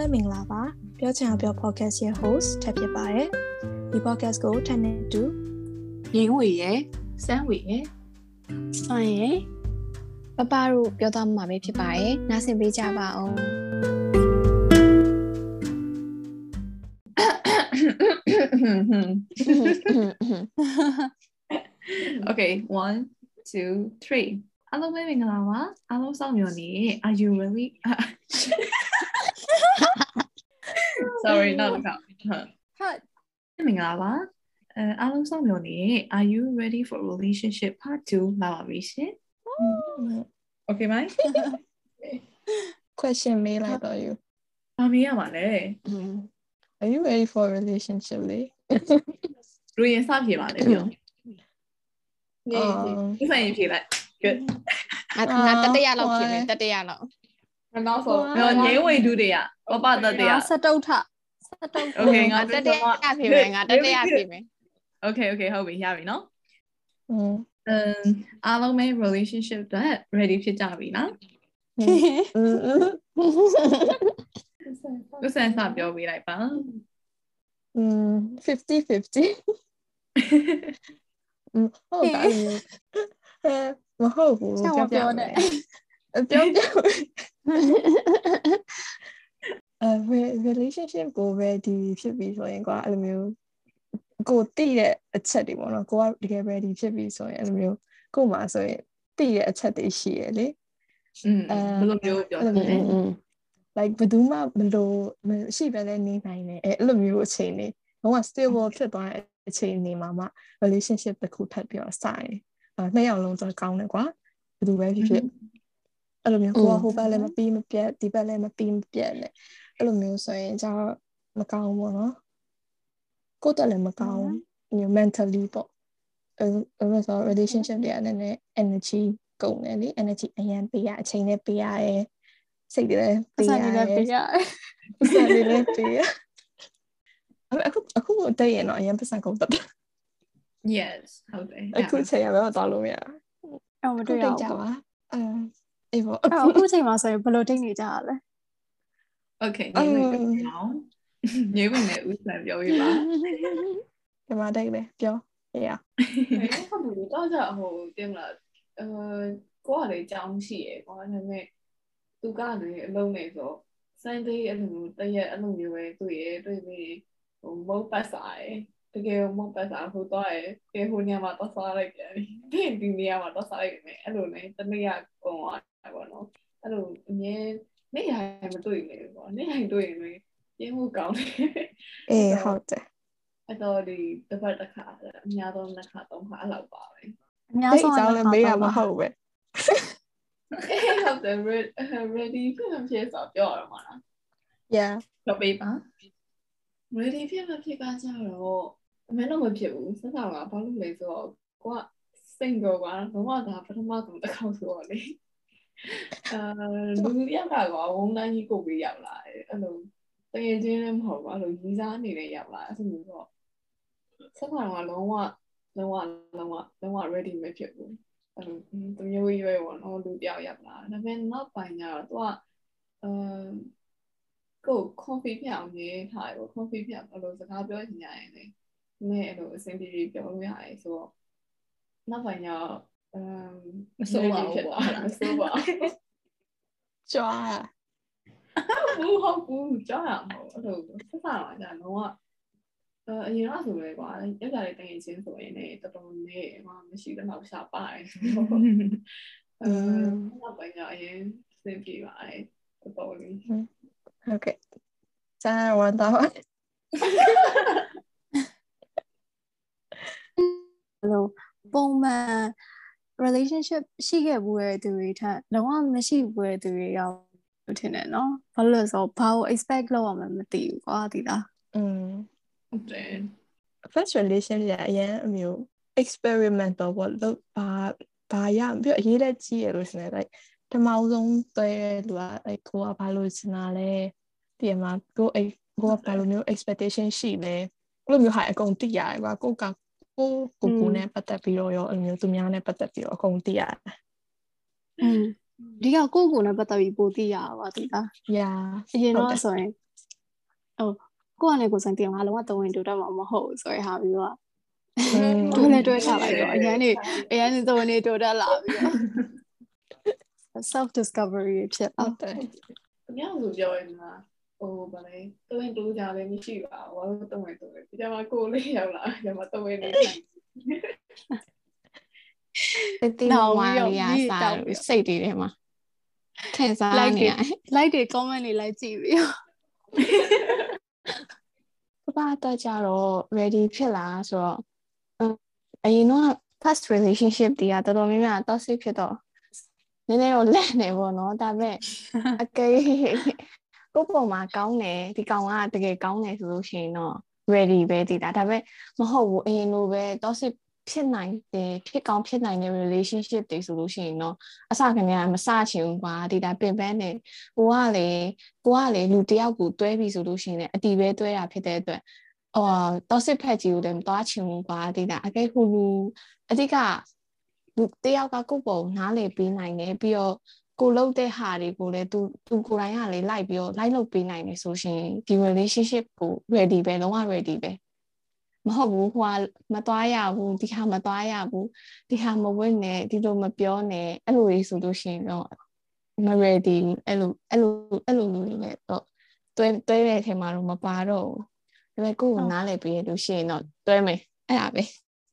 ပဲမင်္ဂလာပါပြောချင်အောင်ပြော podcast ရဲ့ host ထပ်ဖြစ်ပါတယ်ဒီ podcast ကိုထပ်နေတူငင်းဝေရဲ့စမ်းဝေရဲ့ဆိုရင်ပပတို့ပြောသွားမှာပဲဖြစ်ပါတယ်နားဆင်ပေးကြပါအောင် Okay 1 2 3အားလုံးပဲမင်္ဂလာပါအားလုံးစောင့်မျှော်နေ Are you really Sorry not about ဟုတ်မင်္ဂလာပါအဲအားလုံးစောင့်မျှော်နေ Are you ready for relationship part 2လာပါပြီရှင် Okay မိုင်း question မေးလိုက်တော့ you ဘာမေးရမှာလဲ are you ready for a relationship လေ လူရင်စဖြေပါလေပြောနေ အော် ဒီဆိုင်ရင်ဖြေလိုက် good ငါငါတတရလောက်ဖြစ်မယ်တတရလောက် နောက်ဆုံးတော့ငင်းဝေဒုတွေကပပတတရ စတုထစတုထ Okay ငါ ငါတတရဖြစ်မယ်ငါတတရဖြစ်မယ် Okay okay ဟုတ်ပြီရပြီနော် อืม အမ်အားလုံးပဲ relationship အတွက် ready ဖြစ်ကြပြီနော် อืม ဥစ္စာစပြောပေးလိုက်ပါ อืม50 50อืมဟုတ်တာမျိုးအဲမဟုတ်ဘူး ဆောင်းမပြောနဲ့ ပြောပြော အဲ relationship ကို ready ဖြစ်ပြီဆိုရင်ကွာအဲ့လိုမျိုးကိုတည်တဲ့အချက်တွေပေါ့နော်ကိုကတကယ် ready ဖြစ်ပြီဆိုရင်အဲ့လိုမျိုးကို့မှာဆိုရင်တည်တဲ့အချက်တွေရှိရလေอืมဘယ်လိုမျိုးပြောလဲ like ဘယ်သူမှမလို့မရှိပဲလဲနေနိုင်တယ်အဲ့လိုမျိုးအချိန်လေးတော့ stable ဖြစ်သွားတဲ့အချိန်နေမှာမှ relationship တစ်ခုထပ်ပြီးတော့စရင်အဲနှစ်ယောက်လုံးတော့ကောင်းတယ်ကွာဘယ်သူပဲဖြစ်ဖြစ် အဲ့လိုမျိုးကိုကဟိုဘက်လည်းမပြီးမပြတ်ဒီဘက်လည်းမပြီးမပြတ်နဲ့အဲ့လိုမျိုးဆိုရင်じゃမကောင်းဘူးနော်ကိုယ်တက်လည်းမကောင်းဘူး mentally ပေါ့အဲ့လိုဆို relationship တွေကနည်းနည်း energy ကုန်တယ်လေ energy အရင်ပေးရအချိန်နဲ့ပေးရတယ်စိတ်တွေလည်းပတ်ပေးစံရနေလည်းပေးရပတ်စံတွေလည်းပေးရအခုအခုတည့်ရတော့အရင်ပတ်စံကုန်တတ်တယ် yes ဟုတ်တယ်အခုချိန်ရပဲတော့လို့မရအဲ့မတွေ့ရကြဘူးပါအဲ အေးပေါ့အဲ့တော့အခုချိန်မှာဆိုရင်ဘယ်လိုတိတ်နေကြရလဲ okay ငင်းဝေပြောင်းငင်းဝေနဲ့ဥစ္စာပြောပေးပါဒီမှာတိတ်လေပြောအေးရဟုတ်ဘူးတော့ကြဟိုတင်မလားအဲကိုကလည်းကြောင်းရှိရယ်ကွာဒါပေမဲ့သူကလည်းအလုံးနေဆို Sunday အဲ့လိုမျိုးတရက်အဲ့လိုမျိုးပဲတွေ့ရတွေ့ပြီးဟိုမုတ်ပတ်စားရယ်တကယ်မုတ်ပတ်စားဟိုတော့ရယ်ဒီဟိုနေရာမှာတော့စားလိုက်ပြန်ဒီဒီနေရာမှာတော့စားလိုက်ပြန်အဲ့လိုနဲ့တနေ့ကကုန်သွား တာပေါ့နော်အဲ့လိုအမြဲနေ့တိုင်းမတွေ့နေဘူးပေါ့နေ့တိုင်းတွေ့ရင်လည်းပြင်းမှုကောင်းတယ်အေးဟုတ်တယ်အဲ့တော့ဒီတစ်ပတ်တစ်ခါအများဆုံးတစ်ခါသုံးခါအဲ့လောက်ပါပဲအများအဲ့ဆုံးအကြောင်းလည်းမေးရမဟုတ်ပဲဟုတ်တယ် ready ဖြစ်မဖြစ်ဆိုပြောရမှာလား yeah ပြောပေးပါ ready ဖြစ်မဖြစ်ကကြတော့အမေတော့မဖြစ်ဘူးစစကဘာလို့လဲဆိုတော့ကိုက single ကတော့ဒါပထမဆုံးတစ်ခေါက်ဆိုတော့လေ အာလူရက်ကကောဝုန်းတိုင်းကြီးကိုပြီးရောက်လာတယ်အဲ့လိုတကယ်ချင်းလည်းမဟုတ်ဘူးအဲ့လိုရီးစားအနေနဲ့ရောက်လာအဲ့လိုမျိုးတော့စစကလုံးဝလုံးဝလုံးဝလုံးဝ ready မဖြစ်ဘူးအဲ့လိုတမျိုးကြီးပဲပေါ့နော်လူတယောက်ရောက်လာဒါပေမဲ့နောက်ပိုင်းကျတော့သူကအမ်ကို coffee ပြအောင်ရေးထားတယ်ပေါ့ coffee ပြဘယ်လိုစကားပြောချင်ကြရင်လေမင်းအဲ့လိုအဆင်ပြေပြေပြောလို့ရတယ်ဆိုတော့နောက်ပိုင်းကျတော့ အမ်မစိုးပါဘူးပေါ့မစိုးပါဘူးကြွားဘူးဟုတ်ဘူးကြောက်ရမှာအဲ့လိုဆက်စားတော့ကြာတော့အဲအရင်ကဆိုလေကွာရက်ကြလေးတကယ်ချင်းဆိုရင်လည်းတော်တော်နဲ့မှမရှိတော့ရှာပါတယ်ဆိုတော့အဲနောက်ပိုင်းကျအရင်စင်ပြေပါတယ်တော်တော်လေးဟုတ်ကဲ့ဇာဝန်တော့ဘယ်လိုပုံမှန် relationship ရှိခဲ့ဘူးတဲ့သူတွေထက်လုံးဝမရှိဘူးတဲ့သူတွေရောက်လို့ထင်တယ်နော်ဘာလို့လဲဆိုတော့ဘာကို expect လုပ်ရမှန်းမသိဘူးကွာဒီလားอืมဟုတ်တယ် first relation ရအရင်အမျိုး experimental ပေါ့လို့ဘာဘာရပြီးအရေးလက်ကြီးရလို့ရှင်လေ like တမောင်ဆုံးသွဲလူက like ကိုကဘာလို့စင်တာလဲဒီမှာကိုအဲ့ကိုကဘာလို့မျိုး expectation ရှိလဲအဲ့လိုမျိုးဟာအကုန်သိရတယ်ကွာကိုက ကိုကိုကိုနဲ့ပတ်သက်ပြီးတော့ရောအဲ့လိုမျိုးသူများနဲ့ပတ်သက်ပြီးတော့အကုန်သိရတယ်อืมဒီကကိုယ့်ကိုယ်နဲ့ပတ်သက်ပြီးပိုသိရတာပါဒီလား yeah အရင်ဟုတ်တော့တယ်ဆိုရင်ကိုကလည်းကိုယ်စိတ်တင်ငါလုံးဝသုံးဝင်တူတတ်မှာမဟုတ်ဘူးဆိုရဟာပြီးတော့တွဲလဲတွဲချလိုက်တော့အရန်နေအရန်နေသုံးနေတူတတ်လာပြီးတော့ self discovery ဖြစ်တော့တယ်အများစုပြောရင်က ဟိုဗာလေတိုးရင်တိုးကြလည်းမရှိပါဘူးဘာလို့တိုးရင်တိုးလဲဒီမှာကိုလေးရောက်လာဒီမှာတိုးရင်နေတယ်တတိမဝါရီယာစားလို့စိတ်တွေထဲမှာခံစား like နေရ like တွေ comment တွေလိုက်ကြည့်ပြီးတော့ပပတော့ကြတော့ ready ဖြစ်လာဆိုတော့အင်းအရင်တော့ past relationship တွေကတော်တော်များများ toxic ဖြစ်တော့နည်းနည်းတော့လက်နေပေါ့နော်ဒါပေမဲ့အကေ ကိုယ့်ပုံမှာကောင်းတယ်ဒီကောင်ကတကယ်ကောင်းတယ်ဆိုလို့ရှိရင်တော့ ready ပဲတည်တာဒါပေမဲ့မဟုတ်ဘူးအရင်လိုပဲ toxic ဖြစ်နိုင်တယ်ဖြစ်ကောင်းဖြစ်နိုင်တဲ့ relationship တွေဆိုလို့ရှိရင်တော့အစကနေကမစချင်ဘူးကွာဒီတိုင်းပင်ပန်းနေကိုကလေကိုကလေလူတယောက်ကိုတွဲပြီဆိုလို့ရှိရင်လည်းအတီပဲတွဲတာဖြစ်တဲ့အတွက်အော် toxic ဖက်ကြီးကိုလည်းမသွားချင်ဘူးကွာဒီတိုင်းအကေဟူလူအတိကလူတယောက်ကကိုယ့်ပုံနားလေပေးနိုင်တယ်ပြီးတော့ ကိုလုပ်တဲ့ဟာတွေကိုလည်းသူသူကိုယ်တိုင်ကလေလိုက်ပြီးတော့လိုက်လုပ်ပေးနိုင်တယ်ဆိုရှင်ဒီ relationship ကို ready ပဲလုံးဝ ready ပဲမဟုတ်ဘူးဟိုကမသွားရဘူးဒီဟာမသွားရဘူးဒီဟာမဝတ်နဲ့ဒီလိုမပြောနဲ့အဲ့လိုလေးဆိုလို့ရှိရင်တော့မ ready ဘူးအဲ့လိုအဲ့လိုအဲ့လိုလူတွေနဲ့တော့တွဲတွဲတဲ့အချိန်မှာတော့မပါတော့ဘူးဒါပေမဲ့ကိုယ်ကနားလည်ပေးရလို့ရှိရင်တော့တွဲမယ်အဲ့ဒါပဲ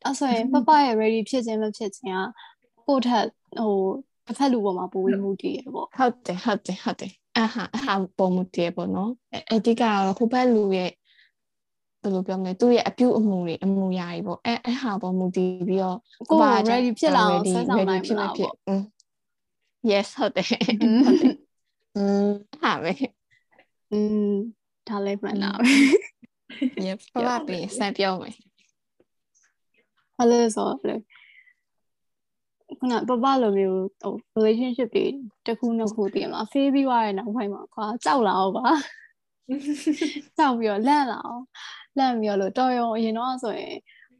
အဲ့ဆိုရင်ပပရဲ့ ready ဖြစ်ခြင်းမဖြစ်ခြင်းကကိုယ့်ထက်ဟို တစ်ဖက်လူပေါ်မှာပိုပြီးမှုတည်ရပေါ့ ဟုတ်တယ်ဟုတ်တယ်ဟုတ်တယ်အဟာအဟာပုံမတည်ပေါ့နော်အအဓိကတော့ဟိုဘက်လူရဲ့ဘယ်လိုပြောမလဲသူ့ရဲ့အပြုတ်အမူတွေအမူအရာတွေပေါ့အဲအဟာပေါ်မူတည်ပြီးတော့ ကိုယ် က ready ဖြစ်လာအောင် ready ဆွဲဆောင်နိုင်မ ဖြစ်မ လား ဖြစ် ပေါ့ อืม yes ဟုတ်တယ် อืม ဟုတ်တယ်อืมဟာပဲ อืมဒါလည်းမှန်တာပဲ yep ပပပြင်စမ်းပြောမယ် ဘာလို့လဲဆိုတော့လေ ခုနပပလိုမျိုးဟို relationship တွေတစ်ခုနှစ်ခုတည်မလား fail ပြီးသွားတဲ့နောက်ပိုင်းမှာကွာကြောက်လာအောင်ပါကြောက်ပြီးတော့လန့်လာအောင်လန့်ပြီးတော့လို့တော်ရုံအရင်တော့ဆိုရင်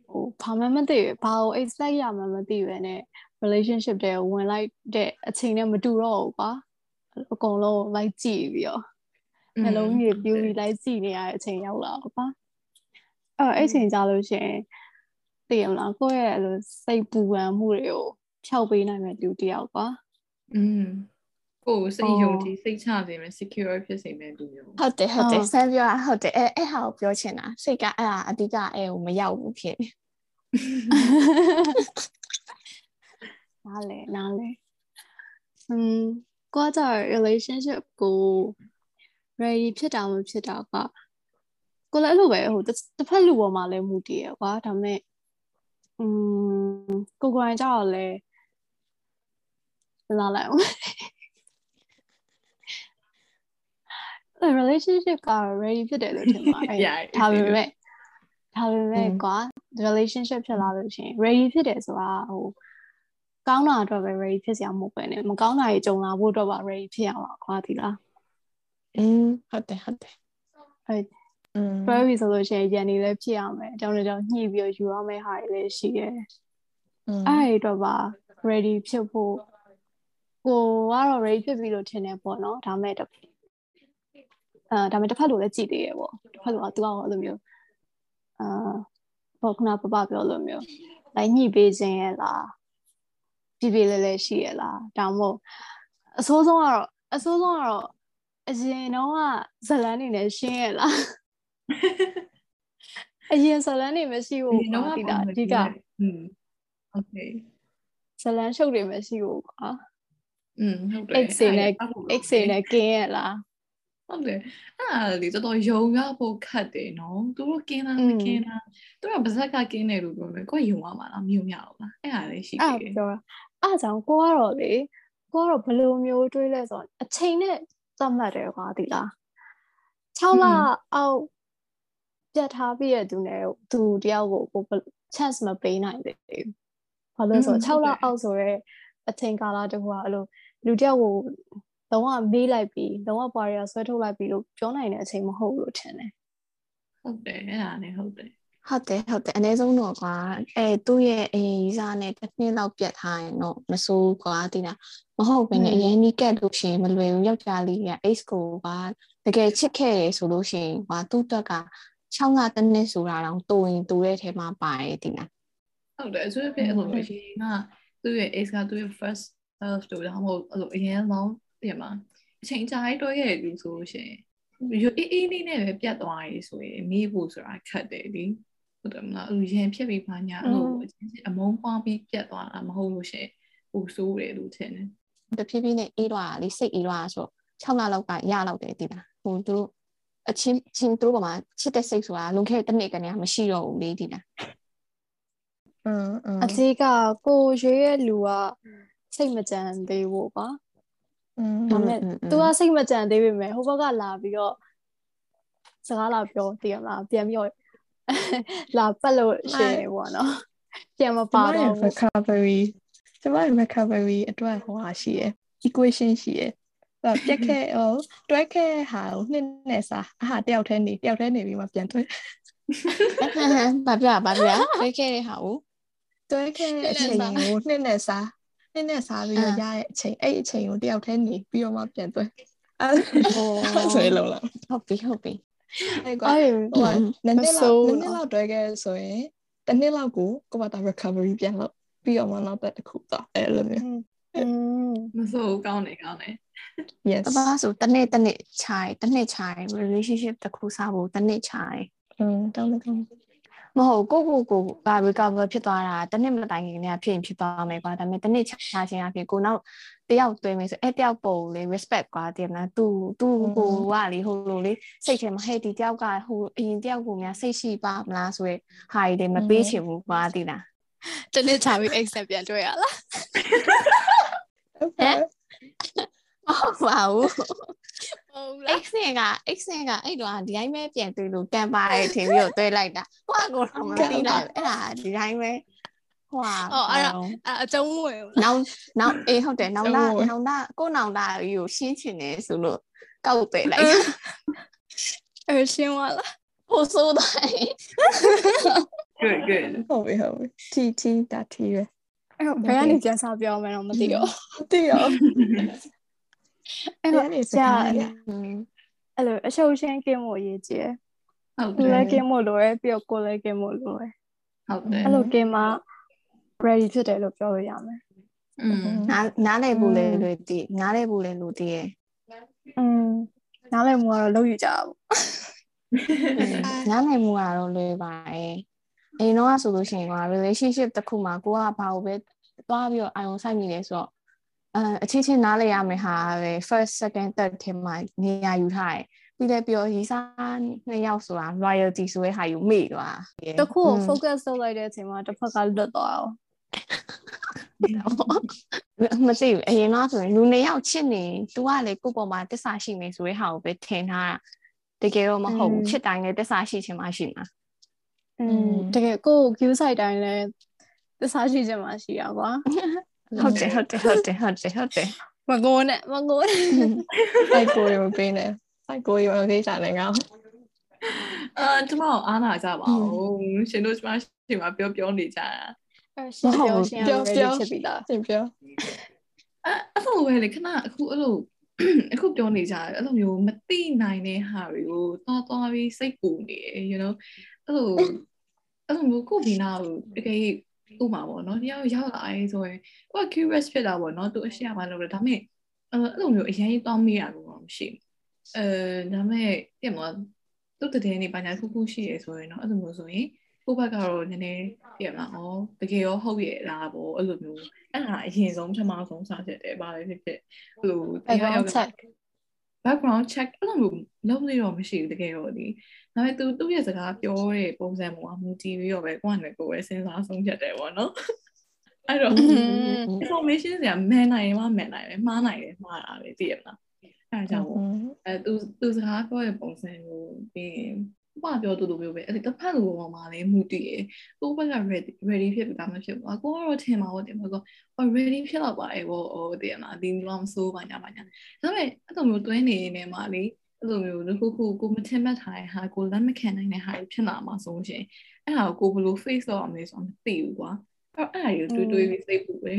ဟိုဘာမှမသိဘူးဘာကို expect ရမှမသိပဲနဲ့ relationship တွေဝင်လိုက်တဲ့အချိန်နဲ့မတူတော့ဘူးကွာအကုန်လုံးလိုက်ကြည့်ပြီးတော့နှလုံးကြီးပြူပြီးလိုက်ကြည့်နေရတဲ့အချိန်ရောက်လာတော့ကွာအဲ့အဲ့အချိန်ကြလို့ရှိရင်သိရမလားကိုယ့်ရဲ့အဲ့လိုစိတ်ပူပန်မှုတွေကို ဖြောက်ပေးနိုင်မဲ့လူတစ်ယောက်ကွာ อืมကိုယ်စိတ်ယုံကြည်စိတ်ချစေမယ် secure ဖြစ်စေမယ်လူမျိုး ဟုတ်တယ်ဟုတ်တယ် အော် စမ်းပြောတာဟုတ်တယ်အဲအဲ့ဟာကိုပြောချင်တာစိတ်ကအဲ့ဟာအဓိကအဲ့ကိုမရောက်ဘူးဖြစ်နေ နားလေနားလေอืมကိုကကြတော့ relationship ကို ready ဖြစ်တာမဖြစ်တာကကိုလည်းအဲ့လိုပဲဟိုတစ်တစ်ဖက်လူပေါ်မှာလည်းမူတည်ရကွာဒါပေမဲ့อืมကိုကိုယ်တိုင်ကြတော့လေ စဉ်းစားလိုက်အောင် relationship က ready ဖြစ်တယ်လို့ထင်ပါတယ်ဒါပေမဲ့ဒါပေမဲ့ကွာ relationship ဖြစ်လာလို့ရှိရင် ready ဖြစ်တယ်ဆိုတာဟိုကောင်းတာအတွက်ပဲ ready ဖြစ်စရာမဟုတ်ပဲねမကောင်းတာကြီးကြုံလာဖို့အတွက်ပါ ready ဖြစ်ရမှာကွာဒီလားอืมဟုတ်တယ်ဟုတ်တယ်ဟုတ်တွဲပြီဆိုလို့ရှိရင်ရန်နေလည်းဖြစ်ရမယ်အကြောင်းအကြောင်းညှိပြီးယူရမယ့်ဟာတွေလည်းရှိတယ်အဲ့ဒီတော့ပါ ready ဖြစ်ဖို့ ကိုကတော့ ready ဖြစ်ပြီလို့ထင်တယ်ပေါ့နော်ဒါမဲ့တစ်အာဒါမဲ့တစ်ဖက်လိုလည်းကြည်သေးရပေါ့တစ်ဖက်လိုကသူကအဲ့လိုမျိုးအာပေါ့ခုနပပပြောလို့မျိုးလိုက်ညှိပေးခြင်းရဲ့လားပြပြလဲလဲရှိရဲ့လားဒါမှမဟုတ်အဆိုးဆုံးကတော့အဆိုးဆုံးကတော့အရင်တော့ကဇလန်းနေနဲ့ရှင်းရဲ့လားအရင်ဇလန်းနေမရှိဘူးဒီကွာတော့ဒီကလားအဓိကอืม okay ဇလန်းရှုပ်တွေမရှိဘူးကွာ อืมဟုတ်တယ် X တွေနဲ့ X တွေနဲ့ကင်းရဲ့လား ဟုတ်တယ်အဲ့ဒါလေတော်တော်ယုံရဖို့ခတ်တယ်နော်သူတို့ကင်းလား อื မ ม ကင်းလားသူတို့ကပါဇက်ကကင်းတယ်လို့ပြောမယ်ကိုယ်ယုံရမှာလားမယုံရဘူးလားအဲ့ဒါလေးရှိ အဲ့ သေးတယ် ပြောတာအဲ့ကြောင့်ကိုကတော့လေကိုကတော့ဘယ်လိုမျိုးတွေးလဲဆိုတော့အချိန်နဲ့သတ်မှတ်တယ်ကွာဒီလား6လအောက်ပြတ်ထားပြီးရသူနဲ့သူတယောက်ကိုကိုဘယ် chance မပေးနိုင်သေးဘူးဘာလို့လဲဆိုတော့6လအောက်ဆိုရဲ အချိန်ကာလတခုကအဲ့လိုလူတယောက်ကိုလုံးဝမေးလိုက်ပြီးလုံးဝပွားရဆွဲထုတ်လိုက်ပြီးလို့ပြောနိုင်တဲ့အချိန်မဟုတ်ဘူးလို့ထင်တယ်ဟုတ်တယ်အဲ့ဒါနဲ့ဟုတ်တယ်ဟုတ်တယ်ဟုတ်တယ်အနည်းဆုံးတော့ကွာအဲသူ့ရဲ့အရင်ကြီးစားနဲ့တစ်နှစ်လောက်ပြတ်ထားရင်တော့မစိုးကွာတိလားမဟုတ်ဘဲနဲ့အရင်နီးကတ်လို့ရှိရင်မလွယ်ဘူးယောက်ျားလေးက X ကိုကတကယ်ချစ်ခဲ့ရဆိုလို့ရှိရင်ဟာသူ့တက်က6လတစ်နှစ်ဆိုတာတော့တူရင်တူတဲ့ထဲမှာပါတယ်ဒီလားဟုတ်တယ်ဆိုဖြစ်အဲ့လိုအရင်က သူ့ရဲ့ ace ကသူ့ရဲ့ first love တို့ဒါမှမဟုတ်အဲ့လိုအရင် long တင်မှာအချိန်ကြာတွဲခဲ့လူဆိုလို့ရှိရင်ရိုးအေးအေးလေးနဲ့ပဲပြတ်သွားရေးဆိုရင်မေးဖို့ဆိုတာခက်တယ်ဒီဟုတ်တယ်မလားအဲ့လိုရင်ဖြစ်ပြီးပါညာအဲ့လိုအချင်းချင်းအမုန်းပွားပြီးပြတ်သွားတာမဟုတ်လို့ရှိရင်ဟိုဆိုးတယ်လို့ထင်တယ်တဖြည်းဖြည်းနဲ့အေးသွားတာလေစိတ်အေးသွားတာဆို6လလောက်ကရလောက်တယ်ဒီမှာဟိုသူတို့အချင်းချင်းတို့ပေါ်မှာချစ်တဲ့စိတ်ဆိုတာလွန်ခဲ့တဲ့တစ်နှစ်ကနေမရှိတော့ဘူးလေဒီလား အသေးကကိုရွေးရဲ့လူကစိတ်မကြံသေးဘူးကွာ อืม ဒါပေမဲ့ तू ကစိတ်မကြံသေးပေမဲ့ဟိုဘက်ကလာပြီးတော့စကားလာပြောတည်ရမလားပြန်ပြီးတော့လာပတ်လို့ရှိရင်ပေါ့နော်ပြန်မပါတော့ဘူး recovery ကျမရဲ့ recovery အတွက်ဟိုဟာရှိရယ် equation ရှိရယ်အဲ့တော့ပြက်ခဲ့ဟိုတွဲခဲ့ဟာကိုနှစ်နဲ့စားအဟာတယောက်တည်းနေတယောက်တည်းနေပြီးမှပြန်တွဲ ဘာပြဘာပြတွေ့ခဲ့တဲ့ဟာကို တွဲခဲ့တဲ့အချိန်ကိုနှစ်နဲ့စားနှစ်နဲ့စားပြီးတော့ရတဲ့အချိန်အဲ့အချိန်ကိုတယောက်တည်းနေပြီးတော့မှပြန်တွဲအဲဆိုရလောက်လားဟုတ်ပြီဟုတ်ပြီအဲ့ကွာဟိုနည်းနည်းလောက်နည်းနည်းလောက်တွဲခဲ့ဆိုရင်တစ်နှစ်လောက်ကိုကိုဘာသာ recovery ပြန်လုပ်ပြီးတော့မှနောက်သက်တစ်ခုသွားအဲ့လိုမျိုးမဆိုးကောင်းတယ်ကောင်းတယ် yes ဘာဆိုတနေ့တနေ့ခြိုင်တနေ့ခြိုင် relationship တစ်ခုစားဖို့တနေ့ခြိုင်อืมတောင်းတကောင်း မဟုတ်ကိုကိုကိုက recover ဖြစ်သွားတာတစ်နှစ်မတိုင်ခင်ကဖြစ်ရင်ဖြစ်သွားမယ်ကွာဒါပေမဲ့တစ်နှစ်ခြားချင်းအဖြစ်ကိုနောက်တယောက်တွေ့မယ်ဆိုအဲ့တယောက်ပုံလေ respect ကွာတည်မလား तू तू ကိုကလေဟိုလိုလေစိတ်ထဲမှာဟဲ့ဒီတယောက်ကဟိုအရင်တယောက်ကိုများစိတ်ရှိပါမလားဆိုရဟာရီတွေမပေးချင်ဘူးကွာတည်လားတနေ့ချပြီး accept ပြန်တွေ့ရလားဟမ်မဟုတ်ပါဘူး ဟုတ်လား X နဲ့က X နဲ့ကအဲ့တော့ဒီတိုင်းပဲပြန်တွေ့လို့ကန်ပါတယ်ထင်ပြီးတော့တွေ့လိုက်တာဟိုကကိုတော့မသိလိုက်ဘူးအဲ့ဒါဒီတိုင်းပဲဟိုကအော်အဲ့ဒါအဲ့အကျုံးဝင်ဘူးနောင်နောင်အေးဟုတ်တယ်နောင်လာနောင်လာကိုနောင်လာကြီးကိုရှင်းချင်တယ်ဆိုလို့ကောက်ပဲလိုက်အဲ့ရှင်းသွားလားဟိုဆိုးတယ် good good ဟုတ်ပြီဟုတ်ပြီတီတီတာတီရယ်အဲ့ဘယ်ကနေပြန်စားပြောမယ်တော့မသိတော့တီရော အဲ့ ဘ တော့ ယ်နေစ ကြာ ကားလဲ အဲ့လိုအရှုပ်ရှင်းကင်းဖို့အရေးကြီးတယ် ဟုတ် သူ တယ် လည်းကင်းဖို့လိုရယ်ပြီးတော့ကိုယ်လည်းကင်းဖို့လိုရယ် ဟုတ်တယ် အဲ့လိုကင်းမှ ready ဖြစ်တယ်လို့ပြောလို့ရမယ် อืม နားနားလေဘူးလေလူတီနားလေဘူးလေလူတီရဲ့ อืมနားလည်မှုကတော့လုပ်ယူကြပါဘူး နားလေမှုကတော့လွယ်ပါရဲ့အရင်တော့ဆိုလို့ရှိရင်က relationship တစ်ခုမှာကိုကဘာကိုပဲသွားပြီးတော့အာရုံစိုက်မိလဲဆိုတော့ အဲအချင်းချင်းနားလေရမယ်ဟာပဲ first second third ထဲမှာနေရာယူထားတယ်ပြီးလည်းပြောရီစားနှစ်ယောက်ဆိုတာ loyalty ဆိုတဲ့ဟာယူမေ့သွား တခုကို focus လုပ်လိုက်တဲ့အချိန်မှာတစ်ဖက်ကလွတ်သွားအောင် မသိဘူးအရင်ကဆိုရင်လူနှစ်ယောက်ချစ်နေ तू ကလေကိုယ့်ပေါ်မှာတစ္ဆာရှိမယ်ဆိုတဲ့ဟာကိုပဲထင်ထားတာတကယ်တော့မဟုတ်ဘူးချစ်တိုင်းလည်းတစ္ဆာရှိချင်မှရှိမှာ อืมတကယ်ကိုယ် queue site တိုင်းလဲသစ္စာရှိချင်မှရှိရကွာ ဟုတ်တယ်ဟုတ်တယ်ဟုတ်တယ်ဟုတ်တယ်ဟုတ်တယ်မကိုနဲ့မကိုနဲ့စိုက်ကိုရမပေးနဲ့စိုက်ကိုရမပေးစားနဲ့ငါအာကျမတို့အားနာကြပါဦးရှင်တို့ကျမရှင်မှာပြောပြောနေကြတာအဲ့ရှင်းပြောရှင်းပြောပြောဖြစ်ပြီလားသင်ပြောအဲအဲ့လိုပဲလေခဏအခုအဲ့လိုအခုပြောနေကြတယ်အဲ့လိုမျိုးမသိနိုင်တဲ့ဟာတွေကိုသွားသွားပြီးစိတ်ပူနေတယ် you know အဲ့လိုအဲ့လိုမျိုးကိုဗီနာကိုတကယ် ဥပမာပေါ့နော်တရားရောက်လာရဲဆိုရင်ကိုက curious ဖြစ်တာပေါ့နော်သူအရှိရမှလို့လေဒါပေမဲ့အဲ့လိုမျိုးအရင်တောင်းမိရလို့မရှိဘူးအဲဒါပေမဲ့တင်မသူတည်နေပါညာခုခုရှိရဆိုရင်တော့အဲ့လိုမျိုးဆိုရင်ကိုဘက်ကတော့နည်းနည်းပြင်မလားဩတကယ်ရောဟုတ်ရဲ့လားပေါ့အဲ့လိုမျိုးအဲ့ဒါအရင်ဆုံးပထမဆုံးစချက်တယ်ပါလေဖြစ်ဖြစ်ဟိုတရားရောက် check background check အဲ့လိုမျိုးလုပ်နေတော့မရှိဘူးတကယ်တော့ဒီဒါပေမဲ့သူသူ့ရဲ့စကားပြောတဲ့ပုံစံပေါ်မှာမူတည်ပြီးတော့ပဲကိုယ့်အနေကိုယ်ပဲစဉ်းစားဆုံးဖြတ်တယ်ပေါ့နော်အဲ့တော့ information တွေကမှန်နိုင်ရင်မှမှန်နိုင်တယ်မှားနိုင်တယ်မှားတာပဲသိရမလားအဲ့ဒါကြောင့်အဲသူသူစကားပြောတဲ့ပုံစံကိုပြီး ရင်ဘာပြောတူတူမျိုးပဲအဲ့ဒီတစ်ဖက်လူပေါ်မှာလည်းမူတည်ရယ်ကိုယ့်ဘက်က ready ready ဖြစ်ပြီးသားမဖြစ်ဘူးကိုကတော့ထင်မှာဟုတ်တယ်မဟုတ်ကော ready ဖြစ်တော့ပါရဲ့ဟိုဟိုတည်ရမလားဒီလိုမစိုးပါညာပါညာဒါပေမဲ့အဲ့လိုမျိုးတွင်းနေနေမှာလေအဲ့လိုမျိုးတစ်ခုခုကိုမထင်မှတ်ထားတဲ့ဟာကိုလက်မခံနိုင်တဲ့ဟာဖြစ်လာမှာဆိုရှင်အဲ့ဒါကိုကိုဘယ်လို face တော့အောင်လဲဆိုတော့မသိဘူးကွာအဲ့အဲ့ဒါကိုတွေးတွေးပြီးစိတ်ပူပဲ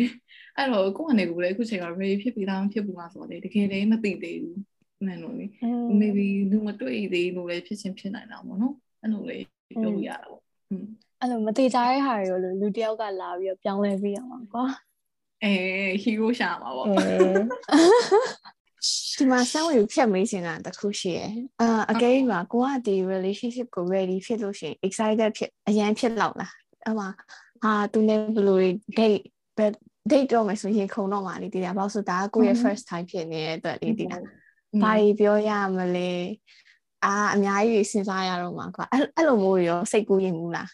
အဲ့တော့ကိုယ့်အနေကိုလည်းအခုချိန်က ready ဖြစ်ပြီးသားဖြစ်ပူမှာဆိုတော့လေတကယ်လည်းမသိသေးဘူး မှန်လို့လေ maybe လူမတွေ့သေးလို့လည်းဖြစ်ချင်းဖြစ်နိုင်တာပေါ့နော်အဲ့လိုလေပြောလို့ရတာပေါ့อืมအဲ့လိုမသေးကြတဲ့ဟာတွေကိုလူလူတယောက်ကလာပြီးတော့ပြောင်းလဲပြီးရမှာကွာအဲ hero ရှာမှာပေါ့အဲဒီမှာစမ်းဝေဖြတ်မေးချင်တာတစ်ခုရှိရယ်အာအကယ်၍ကိုကဒီ relationship ကို ready ဖြစ်လို့ရှိရင် excited ဖြစ်အရန်ဖြစ်လောက်လားအဲ့မှာဟာသူနဲ့ဘယ်လို date date တော့မယ်ဆိုရင်ခုံတော့မှာလေဒီတာဘာလို့ဆိုဒါကကိုယ့်ရဲ့ first time ဖြစ်နေတဲ့အတွက်လေဒီတာ ဘာကြီးပြောရမလဲအာအများကြီးစဉ်းစားရတော့မှာကွာအဲ့အဲ့လိုမျိုးရောစိတ်ကူးရင်ဘူးလား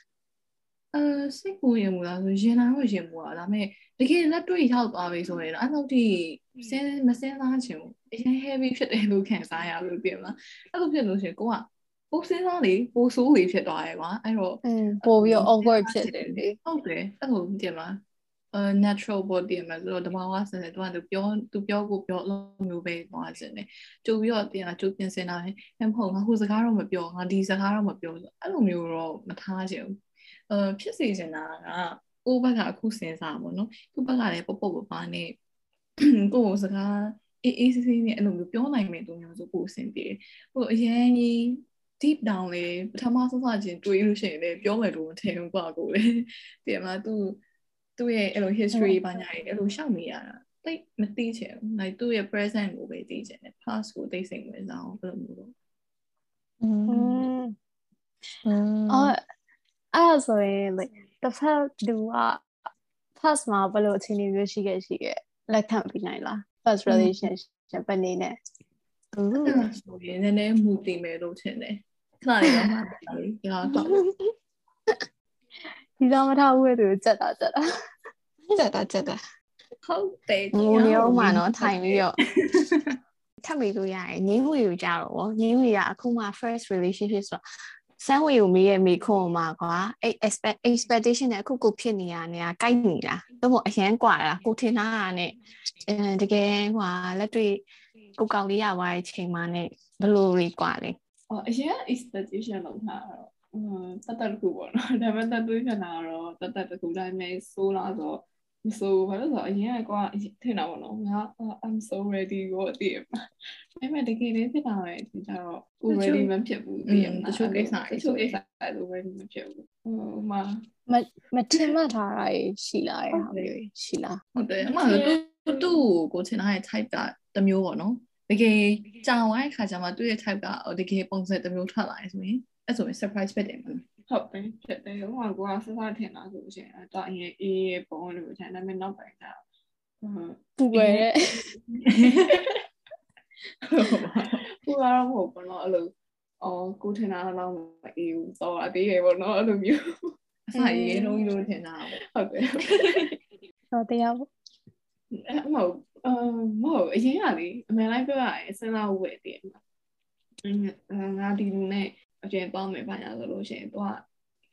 အဲစိတ်ကိုရင်မလားဆိုရင်နာတော့ရင်မလားဒါပေမဲ့တကယ်လက်တွေ့ရောက်သွားပြီဆိုရင်တော့အဲ့လိုတိစဉ်းမစဉ်းစားချင်ဘူးအရင် heavy ဖြစ်တယ်လို့ခံစားရလို့ပြင်မလားအဲ့လိုဖြစ်လို့ရှိရင်ကိုကပိုစဉ်းစားလေပိုဆိုးလေဖြစ်သွားတယ်ကွာအဲ့တော့อืมပို့ပြီးတော့ awkward ဖြစ်တယ်လေဟုတ်တယ်အဲ့လိုပြင်မလားအဲ natural body မှာဆိုတော့တဘာဝဆန်တယ်သူကသူပြောသူပြောကိုပြောလို့မျိုးပဲသွားခြင်းတယ်ကြိုပြီးတော့တင်လာကြိုပြင်စင်တာလည်းမဟုတ်ငါဟိုစကားတော့မပြောငါဒီစကားတော့မပြောဆိုအဲ့လိုမျိုးတော့မထားချင်ဘူးအဲဖြစ်စေချင်တာကကိုယ့်ဘက်ကအခုစဉ်းစားပါတော့သူ့ဘက်ကလည်းပေါ့ပေါ့ပါပါနဲ့ကိုယ့်စကားအေးအေးဆေးဆေးနဲ့အဲ့လိုမျိုးပြောနိုင်မယ်သူမျိုးဆိုကိုယ်အဆင်ပြေဟိုအရင်ကြီး deep down လေပထမဆုံးစချင်းတွေးလို့ရှိရင်လည်းပြောမယ်လို့မထင်ဘူးကွာကိုလေပြင်မှာသူ သူ့ရဲ့အဲ့လို history ဘာညာတွေအဲ့လိုရှောက်နေရတာတိတ်မသိချင်ဘူး။ like သူ့ရဲ့ present ကိုပဲသိချင်တယ် past ကိုသိစိတ်ဝင်စားအောင်ဘယ်လိုမျိုးလဲ။อืมအော်အဲ့ဒါဆိုရင် like တစ်ဖက်သူက past မှာဘယ်လိုအခြေအနေမျိုးရှိခဲ့ရှိခဲ့လက်ခံပြီးနိုင်လား past relationship ပဲနေနဲ့ဆိုရင်နည်းနည်းမူတည်မယ်လို့ထင်တယ်။ခဏလေးတော့မှပါလေ။ဒါတော့ ဒီတော့မထားဘူးရဲ့သူကြက်တာကြက်တာ ကြက်တာကြက်တာ ဟုတ်တယ် ငိုနေအောင်မှာနော်ထိုင်ပြီးတော့ထပ်မိလို့ရတယ်ငင်းဝေကိုကြတော့ဗောငင်းဝေကအခုမှ first relationship ဆိုတော့စမ်းဝေကိုမေးရမေးခွန်းမှာကွာအဲ့ expect expectation နဲ့အခုကိုဖြစ်နေရနေတာကိုက်နေလားသို့မဟုတ်အရန်กว่าလားကိုထင်တာကနဲ့အဲတကယ်ဟွာလက်တွေ့ကိုကောက်လေးရသွားတဲ့ချိန်မှနဲ့ဘယ်လိုလေးกว่าလဲ အော်အရင် expectation လောက်ထားတော့อืม တတ်တတ်တစ်ခုပေါ့နော်ဒါပေမဲ့တတ်တွေးပြန်လာတော့တတ်တတ်တစ်ခုတိုင်းမဲ့ဆိုးလာဆိုမဆိုးဘာလို့ဆိုတော့အရင်ကထင်တာပေါ့နော်ငါ I'm so ready ကိုအတည်မှာအဲ့မဲ့တကယ်လေးဖြစ်တာပဲဒီကြတော့ကို ready မဖြစ်ဘူးတည်တချို့ကိစ္စတချို့ကိစ္စအဲ့လို ready မဖြစ်ဘူးဟိုမှာမမထင်မှတ်ထားတာရှိလာရဲ့ဟာမျိုးရှိလားဟုတ်တယ်အမှန်တူတူကိုထင်တာရဲ့ type ကတစ်မျိုးပေါ့နော်တကယ်ကြာဝိုင်းခါကျမှသူ့ရဲ့ type ကတကယ်ပုံစံတစ်မျိုးထွက်လာတယ်ဆိုရင် အဲ့ဆိုရင် surprise ဖြစ်တယ်မလားဟုတ်တယ်ဖြစ်တယ်ဟိုကကိုကစစထင်တာဆိုရှင်အဲ့တော့အရင်အေးရေပုံလို့ထင်တယ်ဒါပေမဲ့နောက်ပိုင်းကျဟုတ်ပူပဲတဲ့ဟိုကတော့မဟုတ်ဘူးနော်အဲ့လိုအော်ကိုထင်တာတော့မအေးဘူးစောအသေးရေပေါ့နော်အဲ့လိုမျိုးအစာရေးလုံးကြီးလို့ထင်တာပေါ့ဟုတ်တယ်တော့တရားပေါ့အဲ့မဟုတ်အမ်မဟုတ်အရင်ကလေအမှန်တိုင်းပြောရရင်စဉ်းစားဝယ်တည်မှာအင်းငါဒီလူနဲ့ အကျဉ်းပေါင်းမယ်ဘာညာဆိုလို့ရှိရင်သူက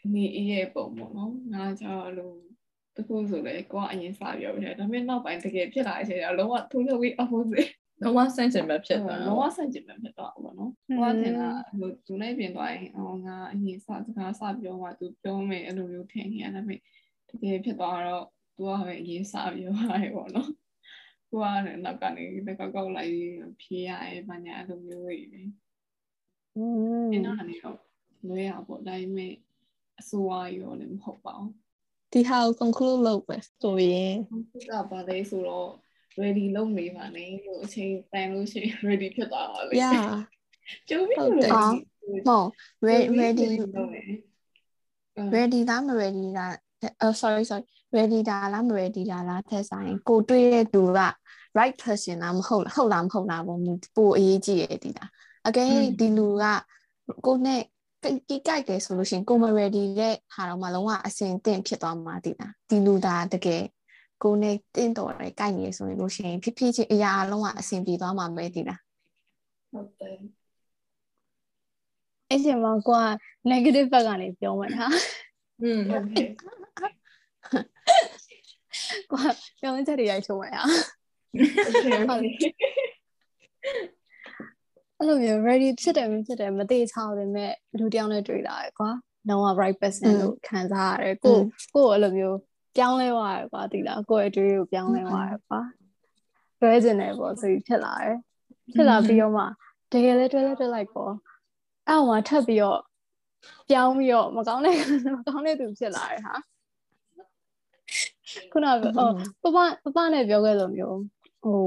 အမေအေးရဲ့ပုံပေါ့နော်ငါကြောက်လို့တခုဆိုလေကိုကအရင်စပြောပြတယ်ဒါပေမဲ့နောက်ပိုင်းတကယ်ဖြစ်လာတဲ့အချိန်ကျတော့လုံးဝထိုးလို့ပြီး opposite လုံးဝဆန့်ကျင်ဘက်ဖြစ်သွားလုံးဝဆန့်ကျင်ဘက်ဖြစ်သွားပါတော့ကိုကထင်တာဟိုသူနဲ့ပြင်သွားရင်အော်ငါအရင်စစကားစပြောမှသူပြောမယ်အဲ့လိုမျိုးထင်နေရတယ်ဒါပေမဲ့တကယ်ဖြစ်သွားတော့သူကပဲအရင်စပြောရတယ်ပေါ့နော်ကိုကလည်းနောက်ကနေတကောက်ကောက်လိုက်ဖြေးရရဲ့ဘာညာအဲ့လိုမျိုးတွေပဲ อืมအဲ့တော့လည်းတော့လွဲရပေါ့ဒါပေမဲ့အစိုးရရောလည်းမဟုတ်ပါဘူးဒီဟာကို conclude လုပ်ပဲဆိုရင်ခုကဘာလဲဆိုတော့ ready လုပ်နေပါနဲ့လို့အချိန်တန်လို့ရှိရင် ready ဖြစ်သွားပါလေ yeah ကျုပ်ပြီးဟုတ်တယ်အော်မဟုတ် re- ready လုပ်နေ ready လားမ ready လားအော် sorry sorry ready တာလားမ ready တာလားထက်ဆိုင်ကိုတွေးတဲ့သူက right person လားမဟုတ်လားဟုတ်လားမဟုတ်လားပေါ့ပိုအရေးကြီးရဲ့ဒီလား အကယ်ဒီလူကကိုနဲ့ကိကြိုက်တယ်ဆိုလို့ရှိရင်ကိုမ ready တဲ့ဟာတော့မှလုံးဝအစင်တင့်ဖြစ်သွားမှာတည်တာဒီလူသာတကယ်ကိုနဲ့တင့်တော်တယ်ကြိုက်နေဆိုလို့ရှိရင်ဖြစ်ဖြစ်ချင်းအရာအလုံးဝအစင်ပြေသွားမှာပဲတည်တာဟုတ်တယ်အဲ့ဒီမှာကိုက negative ဘက်ကနေပြောမှတာอืมဟုတ်ကဲ့ကိုကပြောင်းချက်တွေရိုက်ချုံမှာရဟုတ်ကဲ့ အဲ့လိုမျိုး ready ဖြစ်တယ်မဖြစ်တယ်မသေးချောင်းပေမဲ့လူတစ်ယောက်နဲ့တွေ့လာရယ်ကွာလုံးဝ right person လို့ခံစားရတယ်ကိုကိုအဲ့လိုမျိုးပြောင်းလဲသွားရကွာဒီလားကိုယ့်အတွေ့ကိုပြောင်းလဲသွားရကွာတွဲကျင်တယ်ပေါ့ဆိုပြီးဖြစ်လာတယ်ဖြစ်လာပြီးတော့မှတကယ်လဲတွဲလဲတွဲလိုက်ပေါ့အဲ့ဟိုမှာထပ်ပြီးတော့ပြောင်းပြီးတော့မကောင်းတဲ့မကောင်းတဲ့သူဖြစ်လာတယ်ဟာခုနကအော်ပပပပနဲ့ပြောခဲ့လိုမျိုးဟို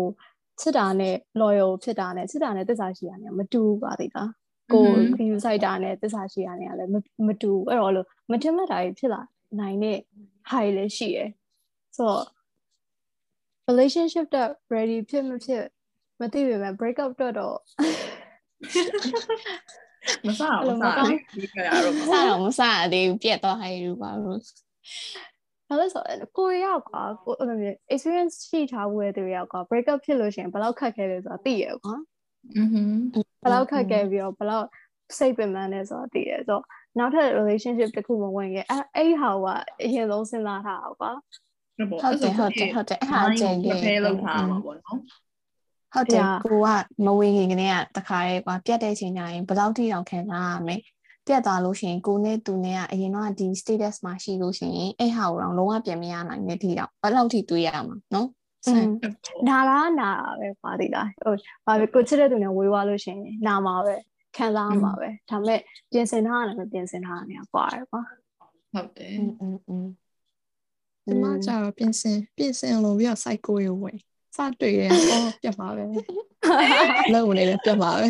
ချစ်တာနဲ့ loyal ဖြစ်တာနဲ့ချစ်တာနဲ့သစ္စာရှိတာနဲ့မတူဘူးပါသိလားကို view site တာနဲ့သစ္စာရှိတာနဲ့လည်းမတူအဲ့တော့လို့မတင်မှတ်တာကြီးဖြစ်လာနိုင်တဲ့ high လည်းရှိရယ်ဆိုတော့ relationship တက် ready ဖြစ်မဖြစ်မသိပေမဲ့ break up တော့တော့မစားဘူးမစားဘူးဒီကရတော့စတော့မစရသေးဘူးပြက်သွားဟဲ့ရူပါလို့ ဘာလို့ဆိုတော့ကိုရရောက်ကွာကိုအဲ့လိုမျိုး experience ရှိထားဘူးတဲ့သူရောက်ကွာ break up ဖြစ်လို့ရှိရင်ဘယ်လောက်ခက်ခဲလဲဆိုတာသိရကွာอือဟึဘယ်လောက်ခက်ခဲပြီးတော့ဘယ်လောက်စိတ်ပင်ပန်းလဲဆိုတာသိရဆိုတော့နောက်ထပ် relationship တစ်ခုမဝင်ခဲ့အဲ့အဲ့ဟာကအရင်ဆုံးစဉ်းစားထားအောင်ကွာဟုတ်တယ်ဟုတ်တယ်ဟုတ်တယ်အဲ့ဟာကြိမ်ကြီးဖဲလောက်ထားမှာပေါ့နော်ဟုတ်တယ်ကိုကမဝင်ခင်ကနေကတခါရဲကွာပြတ်တဲ့ချိန်ကျရင်ဘယ်လောက်ထိတောင်ခံစားရမလဲ ပြတ်သွားလို့ရှိရင်ကိုနဲ့သူနဲ့ကအရင်တော့ဒီ status မှာရှိလို့ရှိရင်အဲ့ဟာကိုတော့လုံးဝပြန်မရနိုင်တဲ့ဒီတော့ဘယ်လောက်ထိတွေးရမှာနော်နာလာနာပဲပါသေးတာဟိုဘာပဲကိုချစ်တဲ့သူနဲ့ဝေးွားလို့ရှိရင်နာမှာပဲခံစားမှာပဲဒါပေမဲ့ပြင်ဆင်ထားရတယ်မပြင်ဆင်ထားရနေတာကွာကွာဟုတ်တယ်อืมဒီမှာကျတော့ပြင်ဆင်ပြင်ဆင်လို့ပြီးတော့ psycho ရေဝင်စတွေ့ရင်အော်ပြတ်ပါပဲလောက်နေလည်းပြတ်ပါပဲ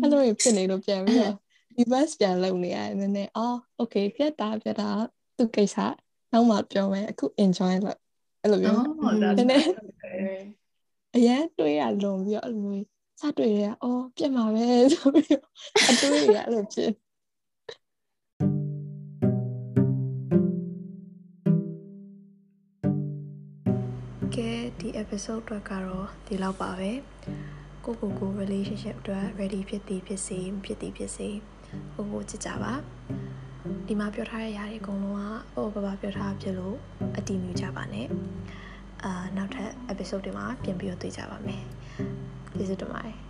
အဲ့လိုဖြစ်နေလို့ပြန်ပြီးတော့ reverse ပြန်လုံနေရတယ်နည်းနည်းအော် okay ပြတ်တာပြတ်တာသူကိစ္စနောက်မှပြောမယ်အခု enjoy လို့အဲ့လိုမျိုးဟုတ်တယ်နည်းနည်းအရင်တွေးရလုံပြီးတော့အဲ့လိုမျိုးစတွေ့ရအော်ပြတ်ပါပဲဆိုပြီးတော့အတွေးရအဲ့လိုဖြစ်ကဲဒီ episode အတွက်ကတော့ဒီလောက်ပါပဲကိုကိုကို relationship အတွက် ready ဖြစ်သည်ဖြစ်စေမဖြစ်သည်ဖြစ်စေ ကိုကိုချစ်ကြပါဒီမှာပြောထားတဲ့ຢာတွေအကုန်လုံးကဟိုဘာဘာပြောထားဖြစ်လို့အတီးမြူကြပါနဲ့အာနောက်ထပ် episode တွေမှာပြန်ပြီးတော့တွေ့ကြပါမယ်ကျေးဇူးတင်ပါတယ်